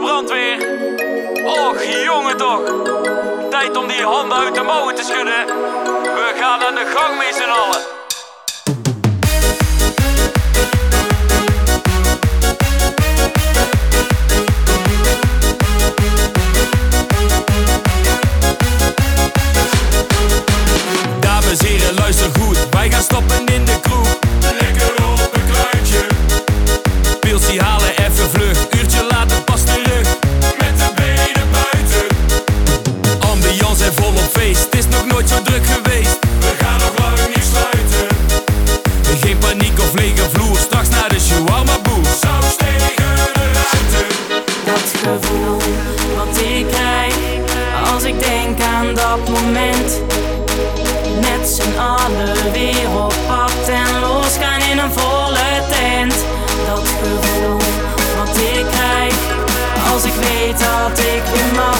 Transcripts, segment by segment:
brandweer. Och, jongen toch. Tijd om die handen uit de mouwen te schudden. We gaan aan de gang met z'n allen. Dames en heren, luister goed. Wij gaan stoppen in de in my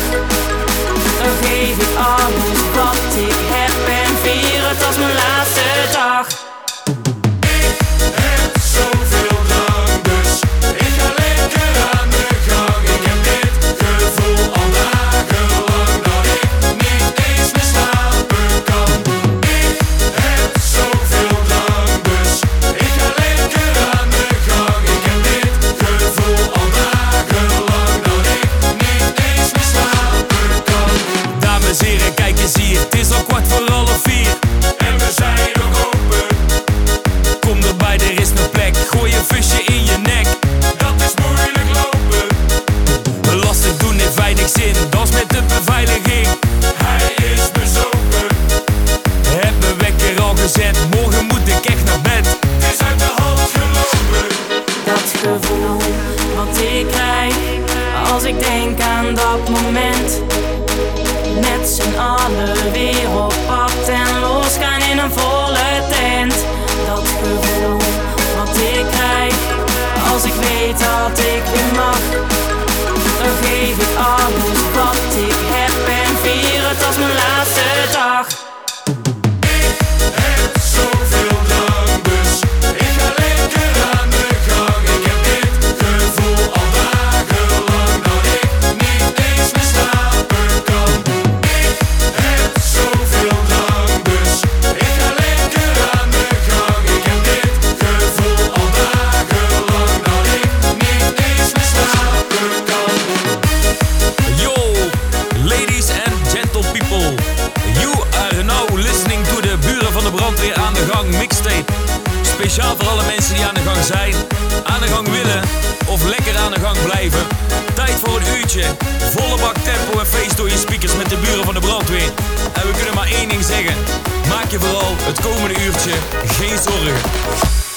moment met z'n alle weer op pad en losgaan in een volle tent. Dat gevoel wat ik krijg als ik weet dat ik weer mag. vooral het komende uurtje geen zorgen.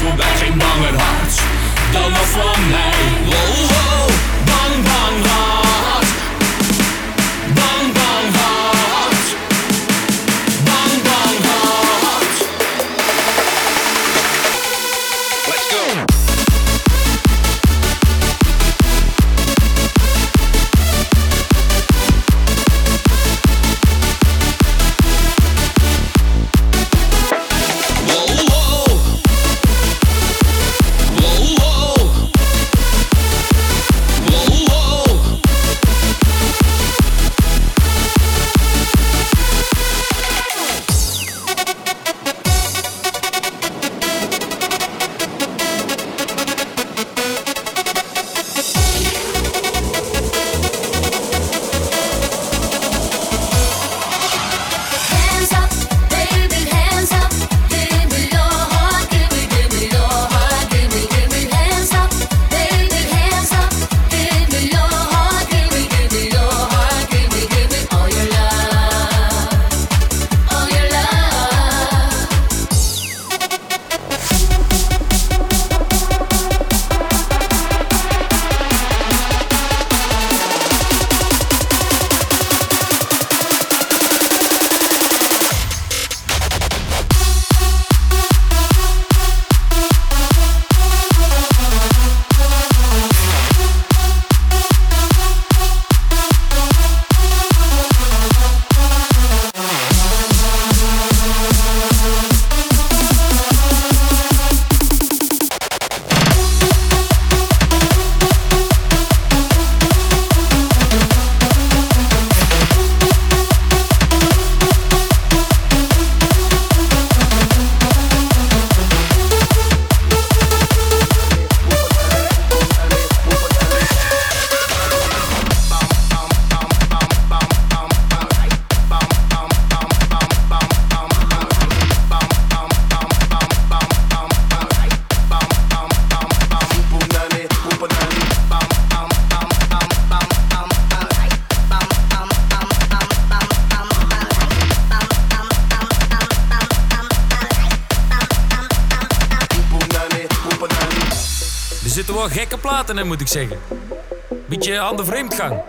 voorbij, geen banger hart dan dat van mij. En moet ik zeggen. Beetje aan de vreemdgang.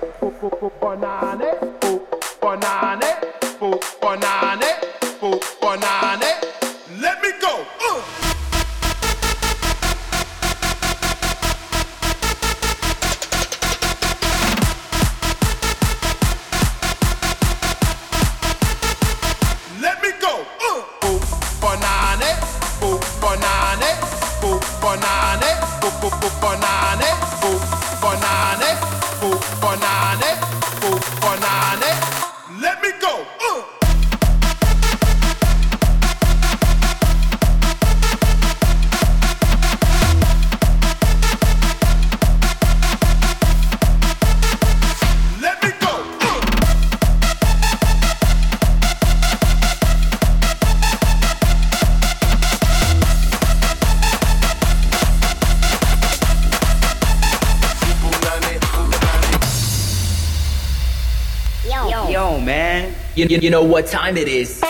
You, you, know what time it is.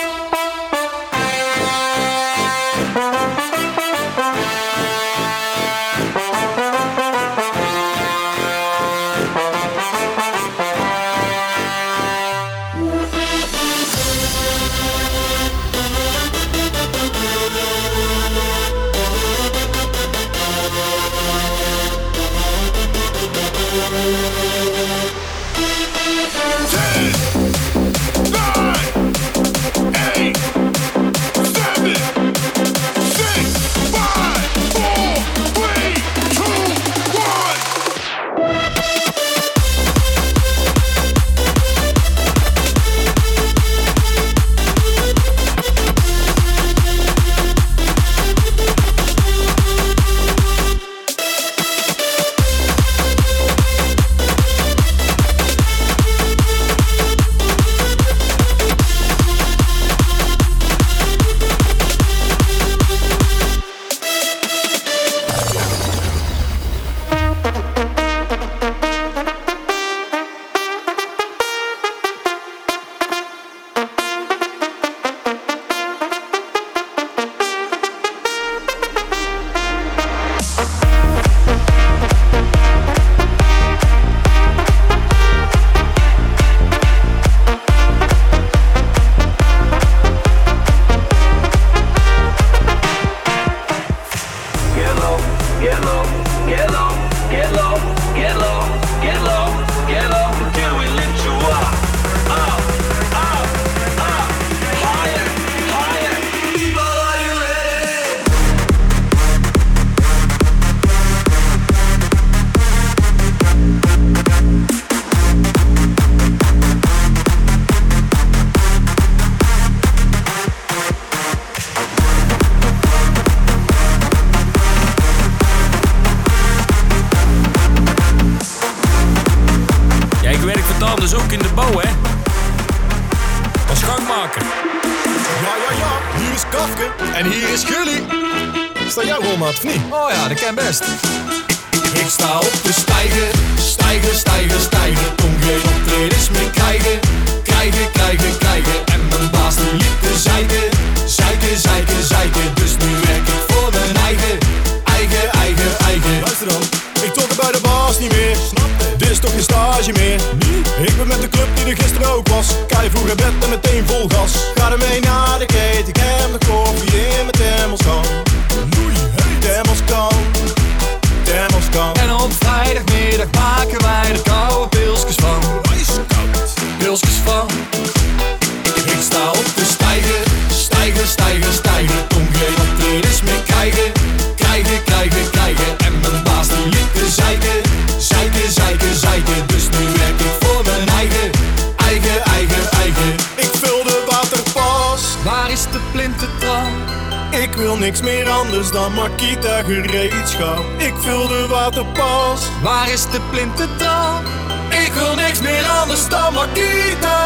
Oh ja, de ken best. gereedschap. Ik vul de waterpas. Waar is de plintentrap? Ik wil niks meer anders dan Makita.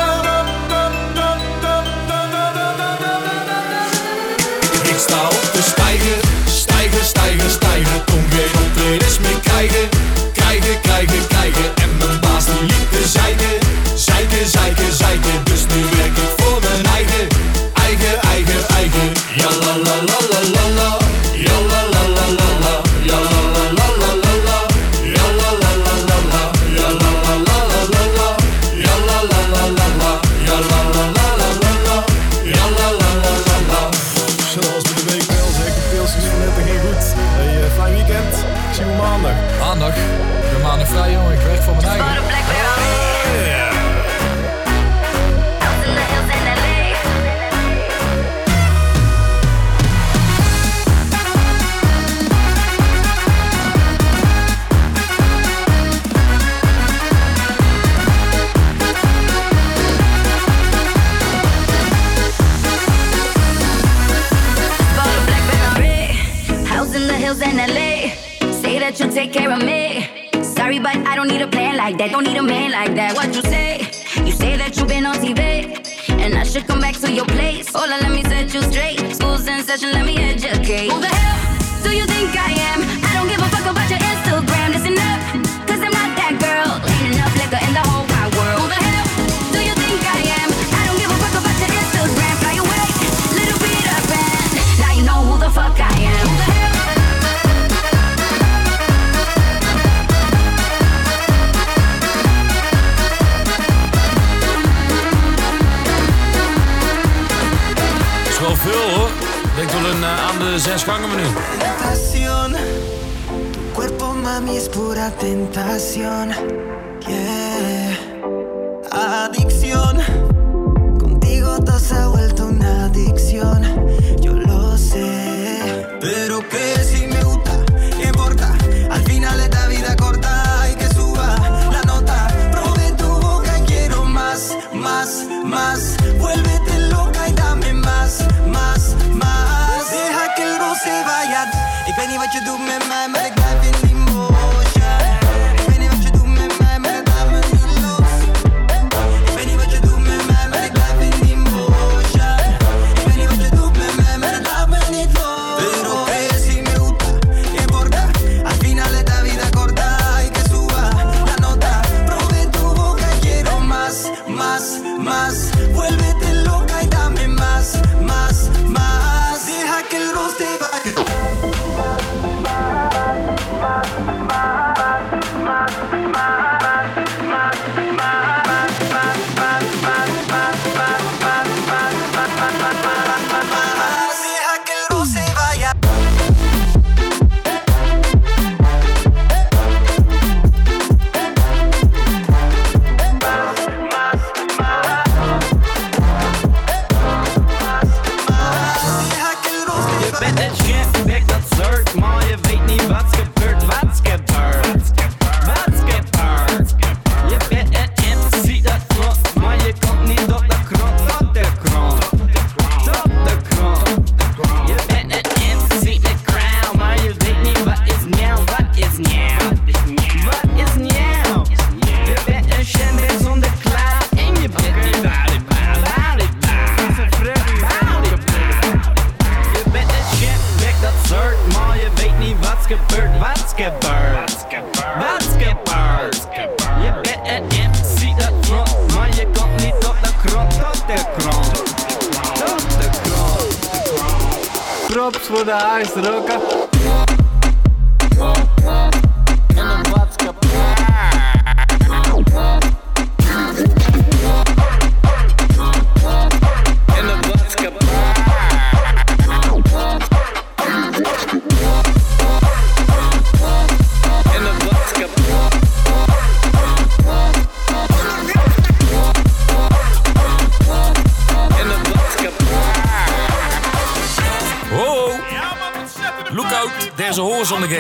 Alles on.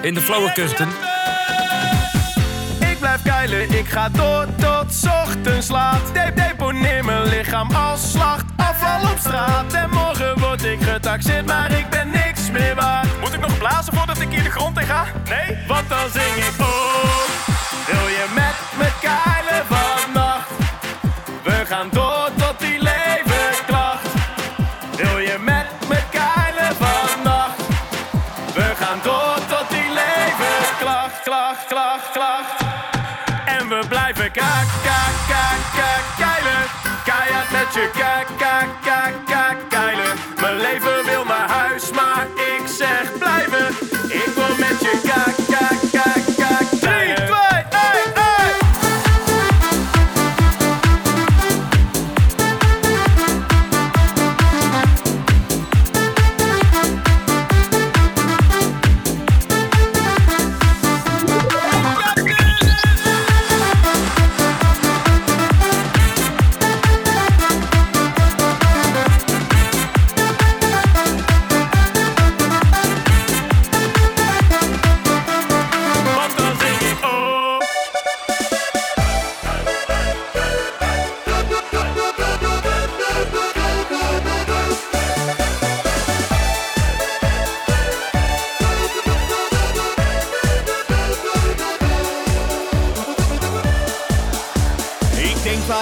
In de flauwe kusten. Ik blijf keilen, ik ga door tot ochtends laat. Deponeer mijn lichaam als slacht. Afval op straat en morgen word ik getaxeerd, maar ik ben niks meer waard. Moet ik nog blazen voordat ik hier de grond in ga? Nee? wat dan zing ik oh. Wil je met me keilen vannacht? We gaan door. chegar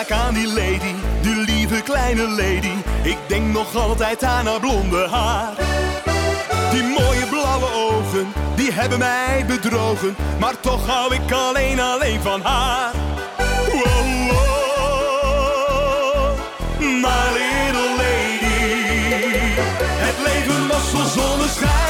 vaak aan die lady, die lieve kleine lady. Ik denk nog altijd aan haar blonde haar. Die mooie blauwe ogen, die hebben mij bedrogen. Maar toch hou ik alleen, alleen van haar. Wow, wow, my little lady. Het leven was zo zonneschijn.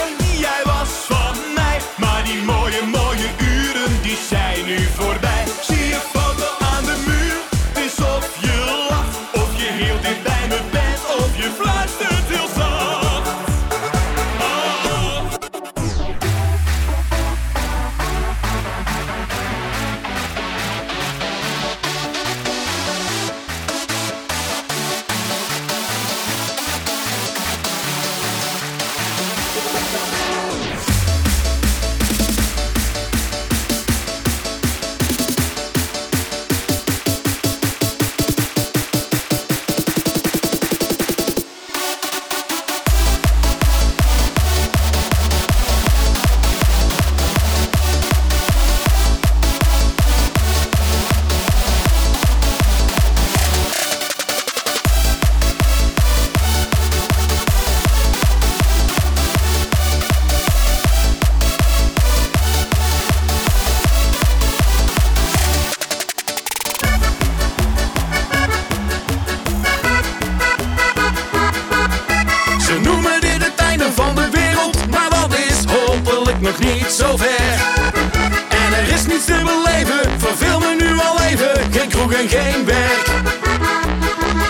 En geen werk.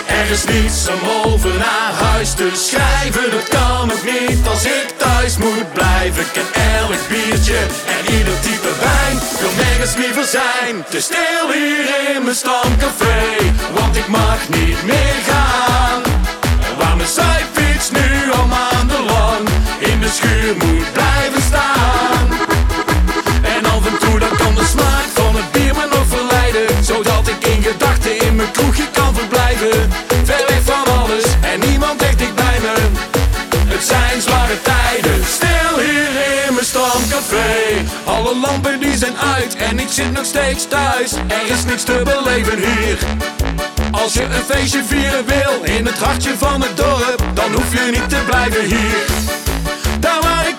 Er is niets om over naar huis te schrijven. Dat kan ook niet als ik thuis moet blijven. Ik ken elk biertje en ieder type wijn. Wil nergens liever zijn. Te stil hier in mijn stamcafé. Want ik mag niet meer gaan. Waar mijn zijfiets nu al maandenlang in de schuur moet Alle lampen die zijn uit en ik zit nog steeds thuis. Er is niks te beleven hier. Als je een feestje vieren wil in het hartje van het dorp, dan hoef je niet te blijven hier.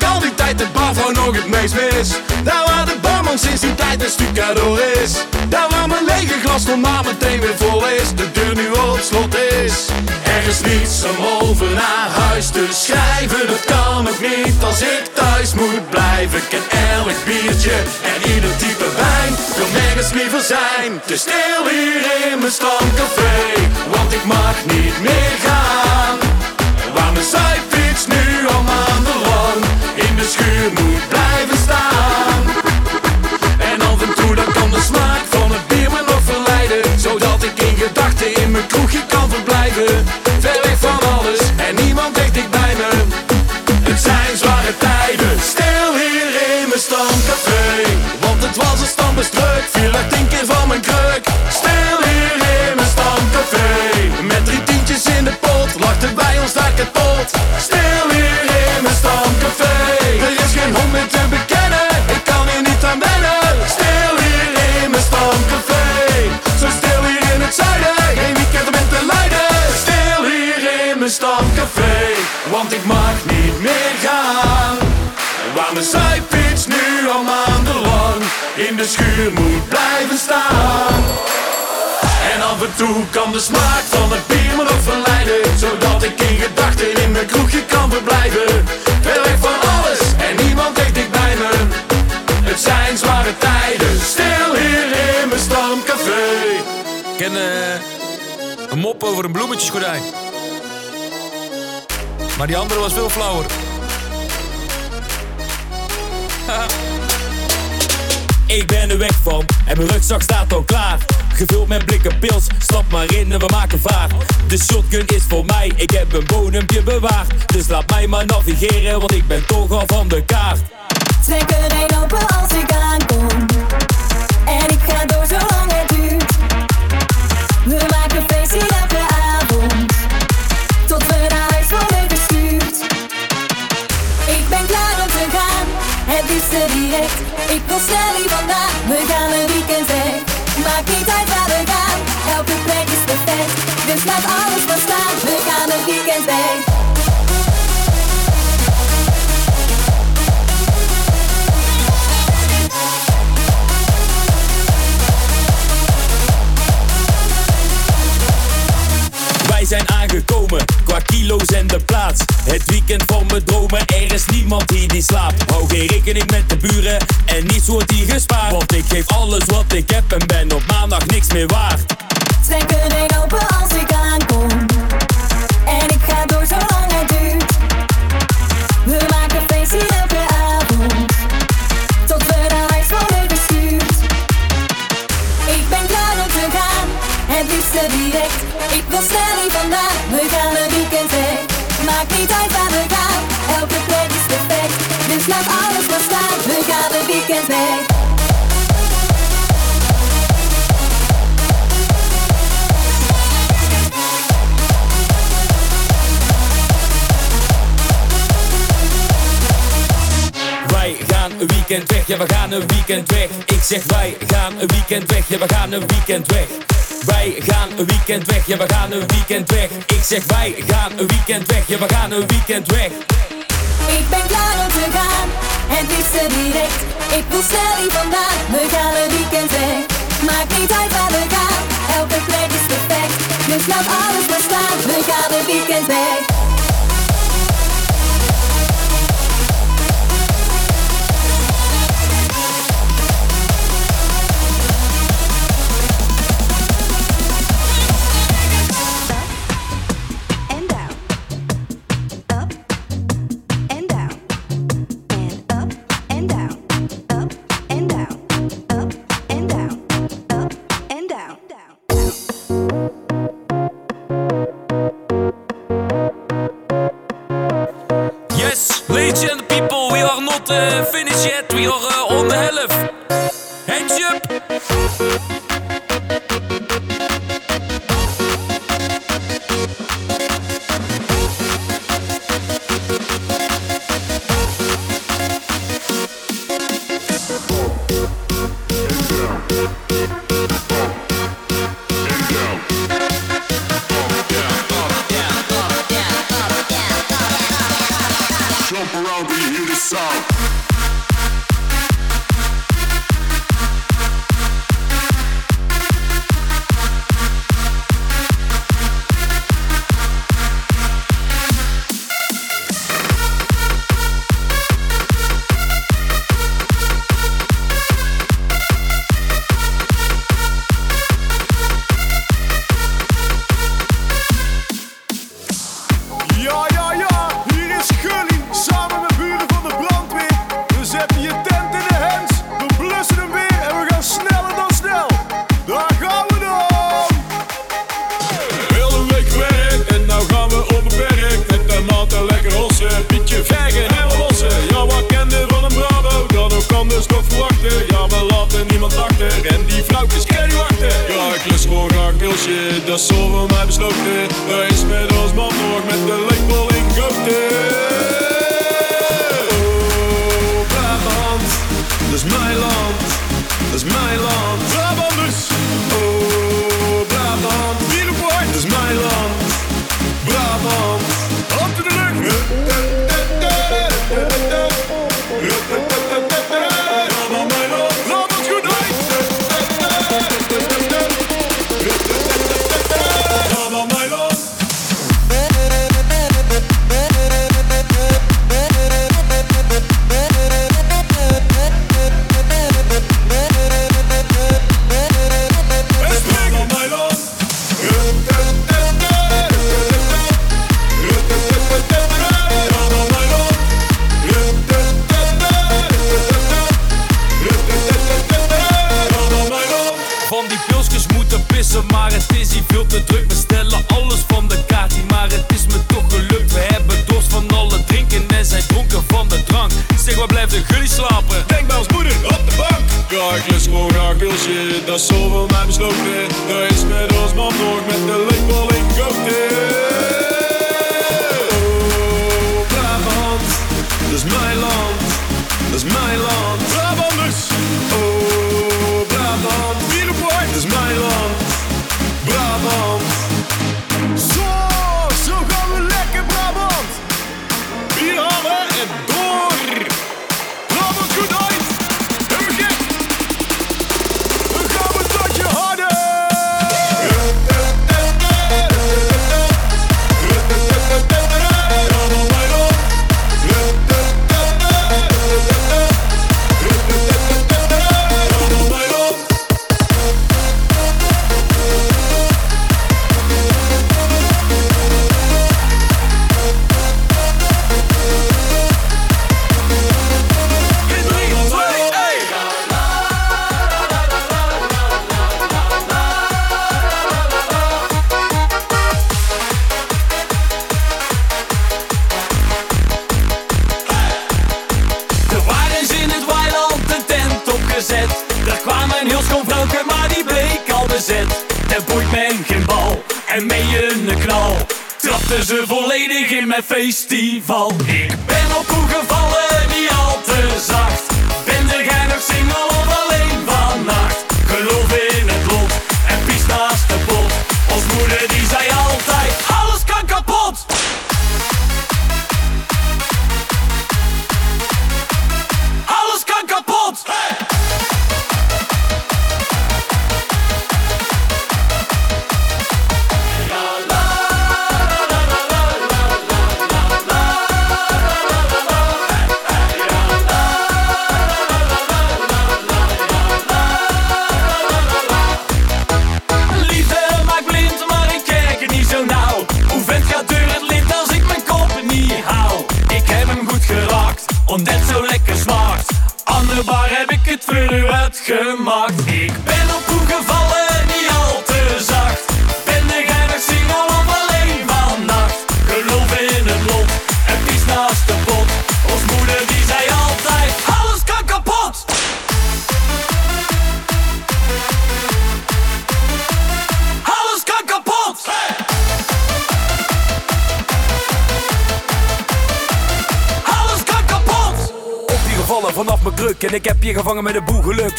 Ik al die tijd de barvrouw nog het meest mis. Daar waar de barman sinds die tijd een stucador is. Daar waar mijn lege glas normaal meteen weer vol is. De deur nu op slot is. Er is niets om over naar huis te schrijven. Dat kan ook niet als ik thuis moet blijven. Ik ken elk biertje en ieder type wijn. Wil nergens liever zijn. Te stil hier in mijn stamcafé. Want ik mag niet meer gaan. Waar mijn zijfiets nu al maandenlang schuur moet blijven staan. En af en toe dan kan de smaak van het bier me nog verleiden. Zodat ik in gedachten in mijn kroegje kan verblijven. Ver weg van alles en niemand dicht bij me. Het zijn zware tijden, stil hier in mijn stamcafé. Want het was een stambestruk, viel er tien keer van mijn kruk. Mijn zijfiets nu al maandenlang in de schuur moet blijven staan. En af en toe kan de smaak van het bier me nog verleiden Zodat ik in gedachten in mijn kroegje kan verblijven Ver weg van alles en niemand echt dicht bij me Het zijn zware tijden, stil hier in mijn stamcafé Ik ken eh, een mop over een bloemetjesgordijn. Maar die andere was veel flauwer. Ik ben er weg van en mijn rugzak staat al klaar. Gevuld met blikken pils, stap maar in en we maken vaart. De shotgun is voor mij, ik heb een bodempje bewaard. Dus laat mij maar navigeren, want ik ben toch al van de kaart. Trek een open als ik aankom. Snel we gaan een weekend weg. Maakt niet uit waar we gaan, elke plek is perfect. Dus alles maar staan, we gaan een weekend. Wij zijn aangekomen, qua kilo's en de plaats. Het weekend van mijn dromen, er is niemand hier die slaapt. Hou geen rekening met de buren en niets wordt hier gespaard. Want ik geef alles wat ik heb en ben op maandag niks meer waard. Er een open als ja we gaan een weekend weg. Ik zeg wij gaan een weekend weg, ja we gaan een weekend weg. Wij gaan een weekend weg, ja we gaan een weekend weg. Ik zeg wij gaan een weekend weg, ja we gaan een weekend weg. Ik ben klaar om te gaan, het liefste direct. Ik wil snel hier vandaan, we gaan een weekend weg. Maakt niet uit waar we gaan, elke plek is perfect. Dus laat alles maar staan, we gaan een weekend weg.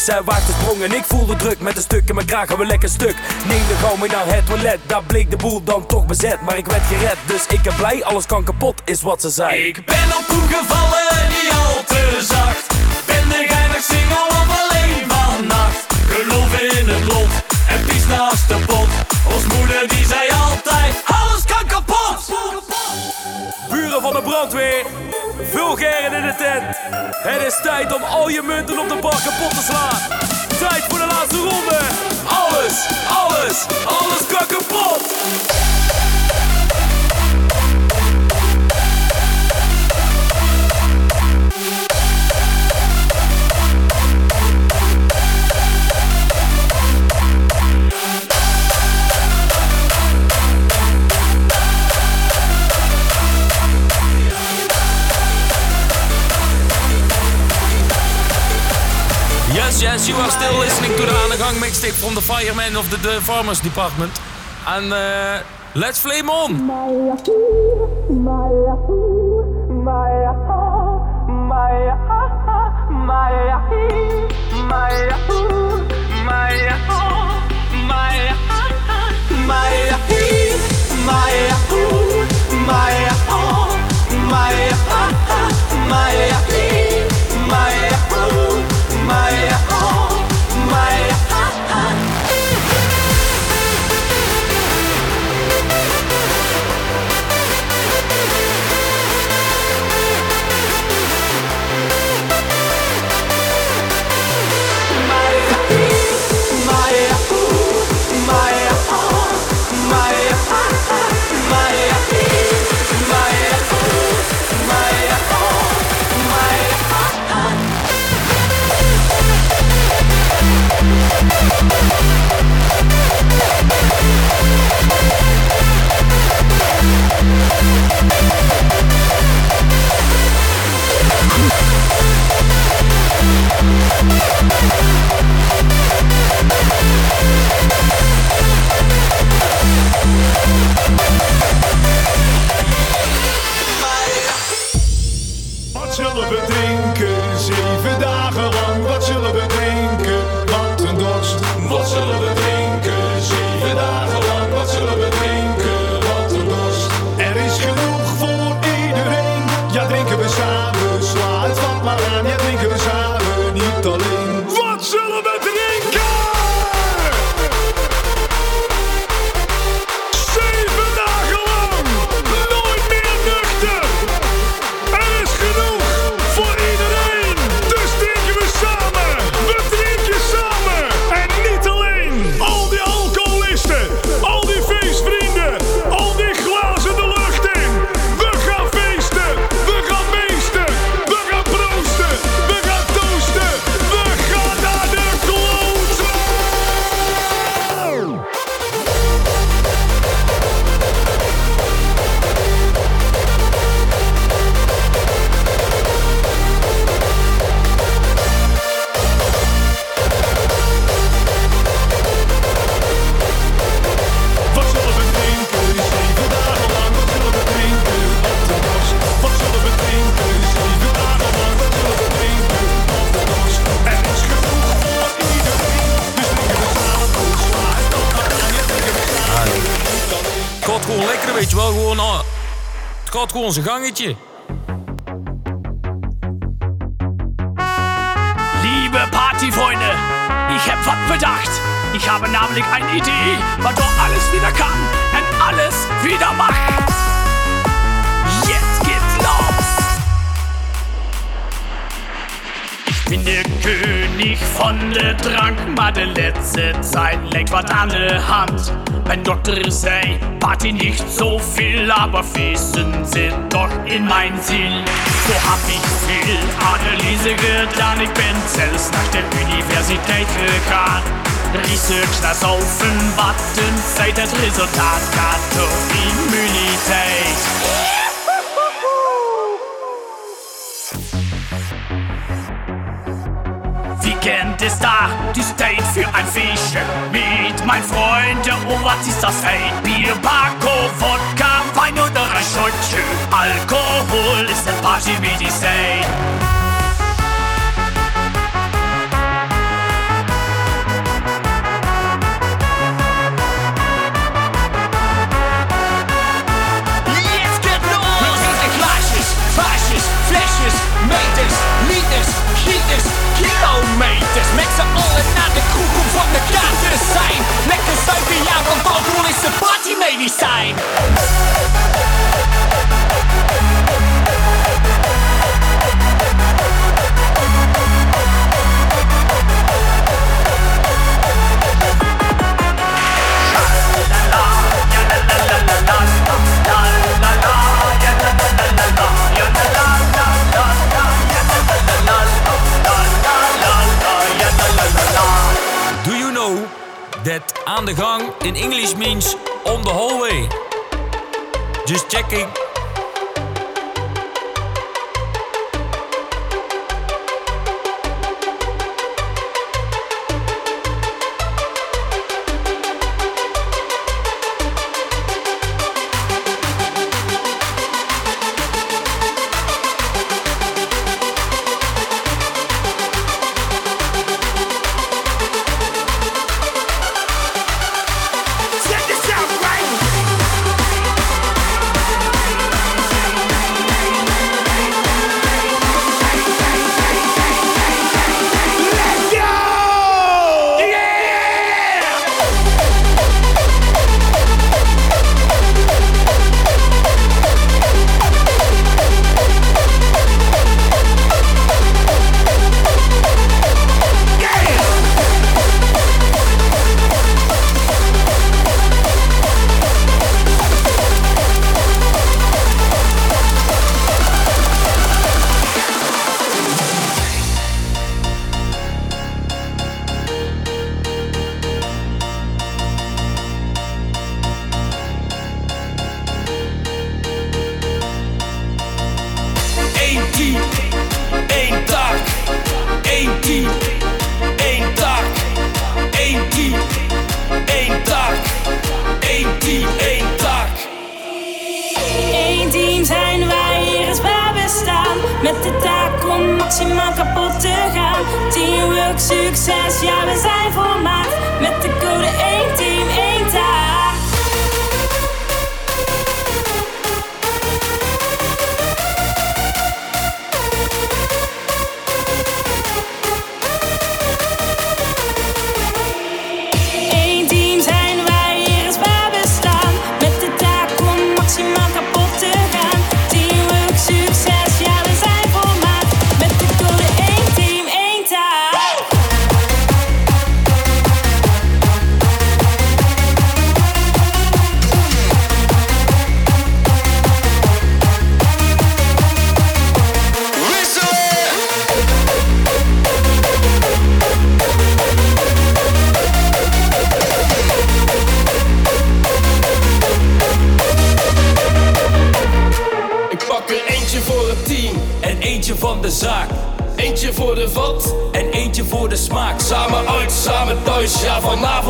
Zij waagt de sprong en ik voel de druk met een stuk in mijn kraag gaan we lekker stuk. Neemde gauw mee naar het toilet, daar bleek de boel dan toch bezet. Maar ik werd gered, dus ik ben blij, alles kan kapot, is wat ze zei. Ik ben op koe gevallen, niet al te zacht. Ben de geinig single of alleen vannacht. Geloof in het lot en pies naast de pot. Brandweer, vulgairen in de tent. Het is tijd om al je munten op de bar kapot te slaan. Tijd voor de laatste ronde. Alles, alles, alles kan kapot. Mixtape from the Firemen of the, the Farmers Department. And uh, let's flame on. Wat zijn gangetje. Liebe Partyfreunde, ich hab was bedacht. Ich habe nämlich eine Idee, was doch alles wieder kann und alles wieder macht. Jetzt geht's los! Ich bin der König von der Trank, mal die letzte Zeit lenkt was an der Mein Doktor sei, Party nicht so viel, aber Festen sind doch in mein Ziel. So hab ich viel Analyse getan, ich bin selbst nach der Universität gegangen. Research das Saufen, Warten, Zeit, das Resultat, Immunität. Weekend ist da, die State für ein Fischen mit meinen Freunden. Oh, was ist das Fate? Bier, Paco, Wodka, Wein oder ein Schutzschuh. Alkohol ist ein Party wie die State. Jetzt geht los! Mit Musik Flashes, Flashes, Flashes, Made this, Lead this, Heat Man! Deci merg să all lănate cu cum vom de gater sein Merg că stai pe iar, vom bau, nu le să pati, maybe sign That aan de gang in English means on the hallway. Just checking.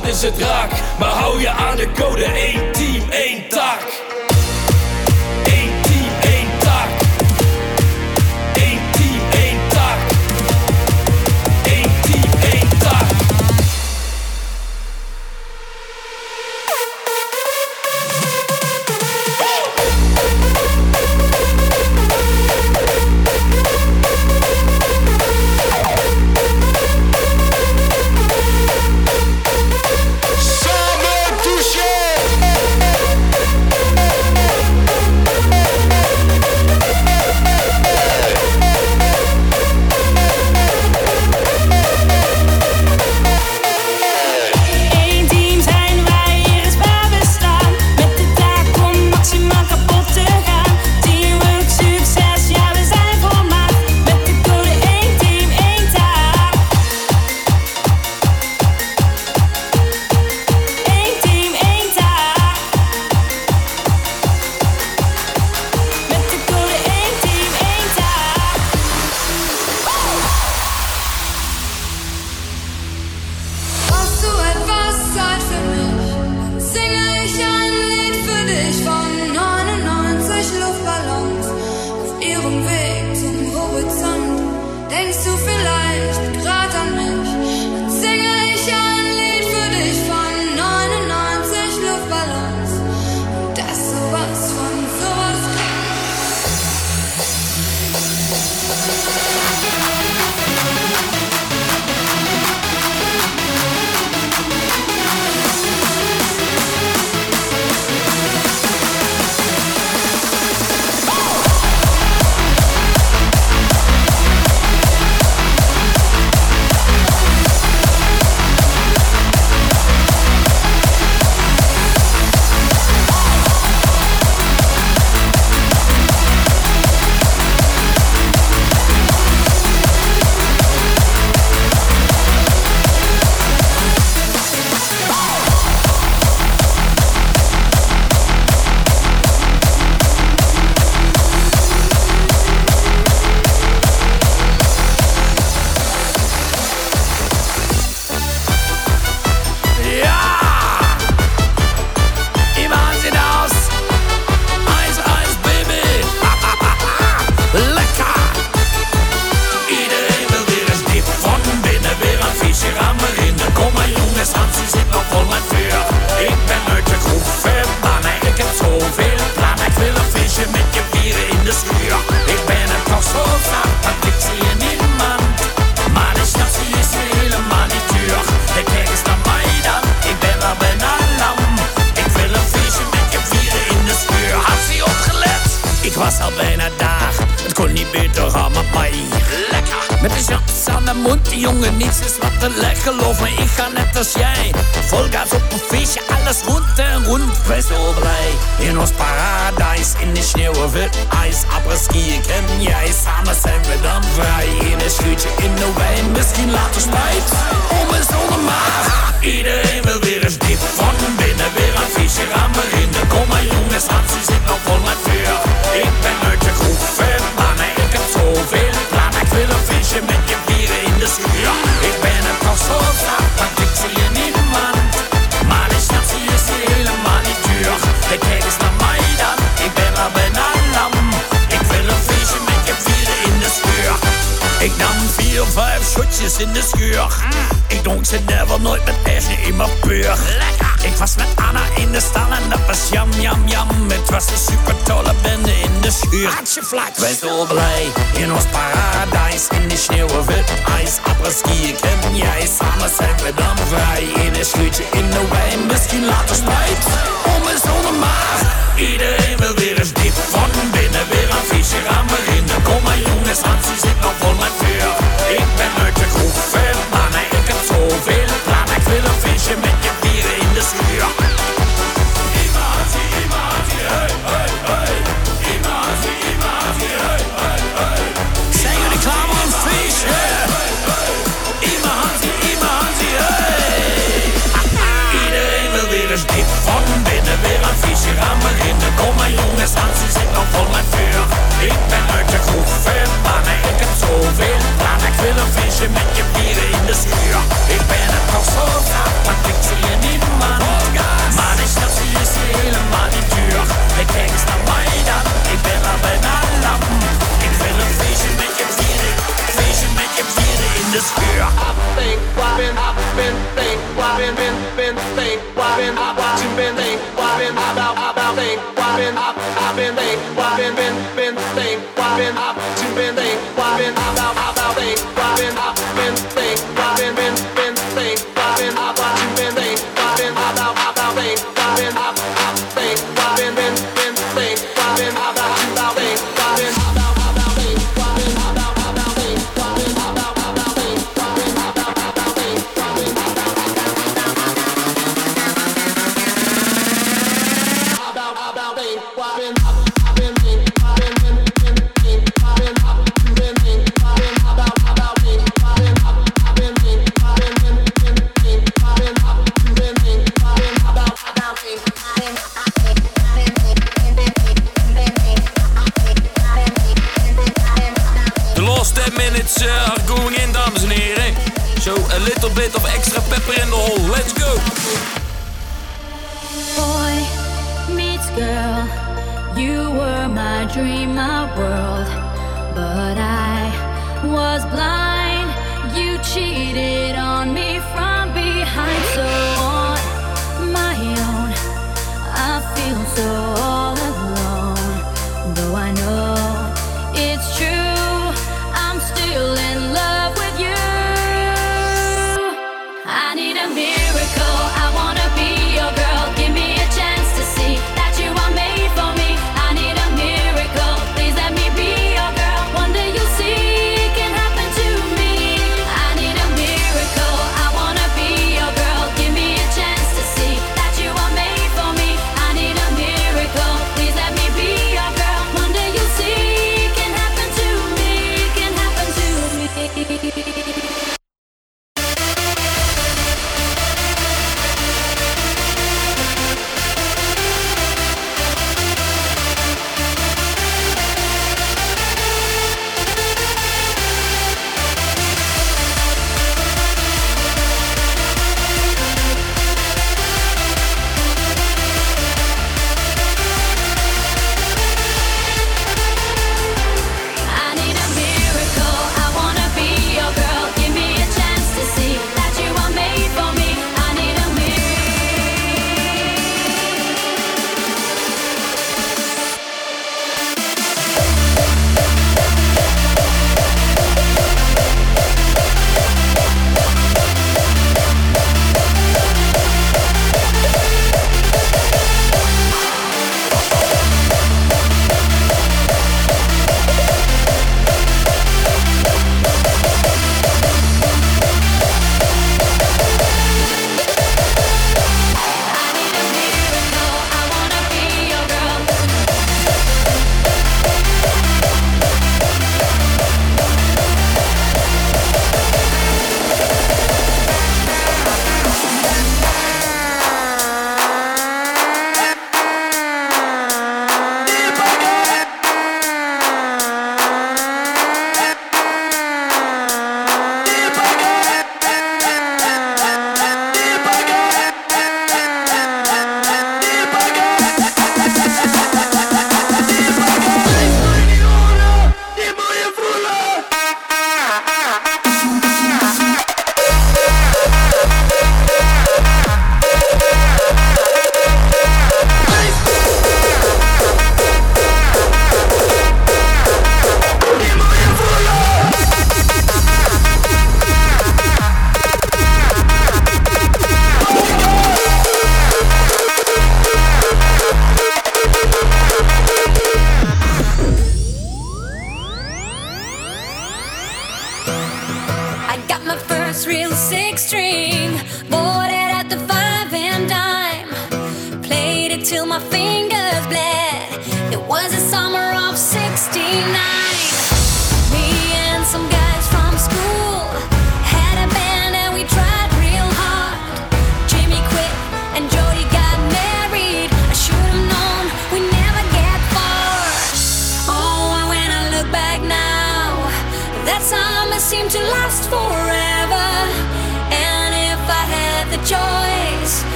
Is het raak, maar hou je aan de code 1 in de schuur. Ik dronk ze never, nooit met eigen immer puur. Ik was met Anna in de stal en dat was jam, jam, jam. Met was een super tolle bende in de schuur. Hartje vlak. Wij zo blij in ons paradijs. In de sneeuw, wit, ijs, apres-ski, ken jij. Samen zijn we dan vrij. In een sluitje in de wijn, misschien later spijt. Om en zonder maar. Iedereen wil weer eens diep van binnen. Weer een fietsje aan beginnen. Kom maar jongens, Hansie zit nog vol met vuur. Ik ben er til man kan blive det ene skyer Et banner på så tabt, man fik til en i mandag Martin Schnapsies, hele Martin Dyr Det kan ikke been up, I've been they, why been been been they, why been up, to been they, why been about about they, why been up, been they, why been been.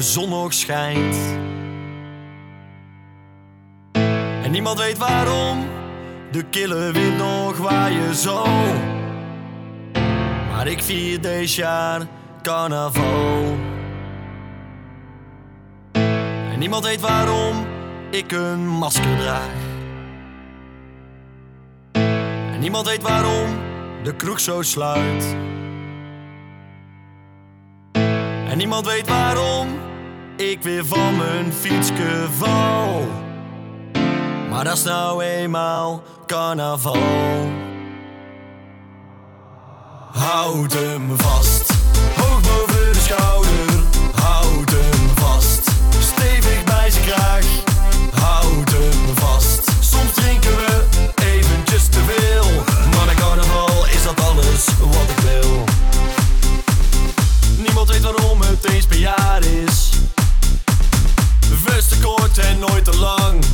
De zon nog schijnt. En niemand weet waarom de kille wind nog waaien zo. Maar ik vier deze jaar carnaval. En niemand weet waarom ik een masker draag. En niemand weet waarom de kroeg zo sluit. En niemand weet waarom ik weer van mijn fietske val. Maar dat is nou eenmaal carnaval. Houd hem vast, hoog boven de schouder. Houd hem vast, stevig bij zijn kraag. Houd hem vast, soms drinken we eventjes te veel. Maar bij carnaval is dat alles wat ik wil. Niemand weet waarom het eens per jaar is. Nooit te lang.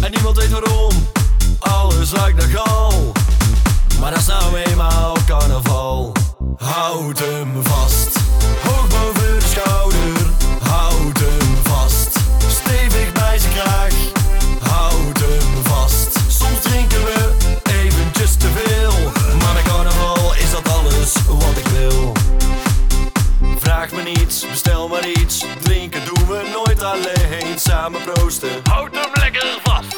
En niemand weet waarom alles lijkt naar gal. Maar dat is nou eenmaal carnaval. Houd hem vast, alleen, samen proosten. Houd hem lekker vast.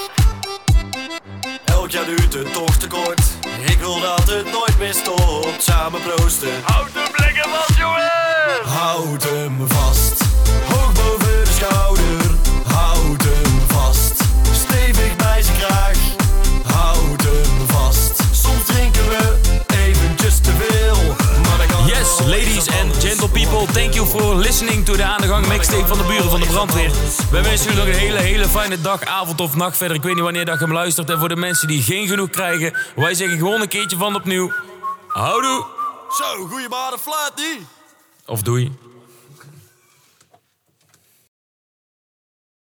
Elk jaar duurt het toch te kort. Ik wil dat het nooit meer stopt. Samen proosten. Houd hem lekker vast, jongen! Houd hem vast. People, thank you for listening to de Aan de Gang mixtape van de buren van de brandweer. Wij wensen jullie nog een hele, hele fijne dag, avond of nacht verder. Ik weet niet wanneer dat je hem luistert. En voor de mensen die geen genoeg krijgen, wij zeggen gewoon een keertje van opnieuw. Houdoe! Zo, goeie fluit die. Of doei.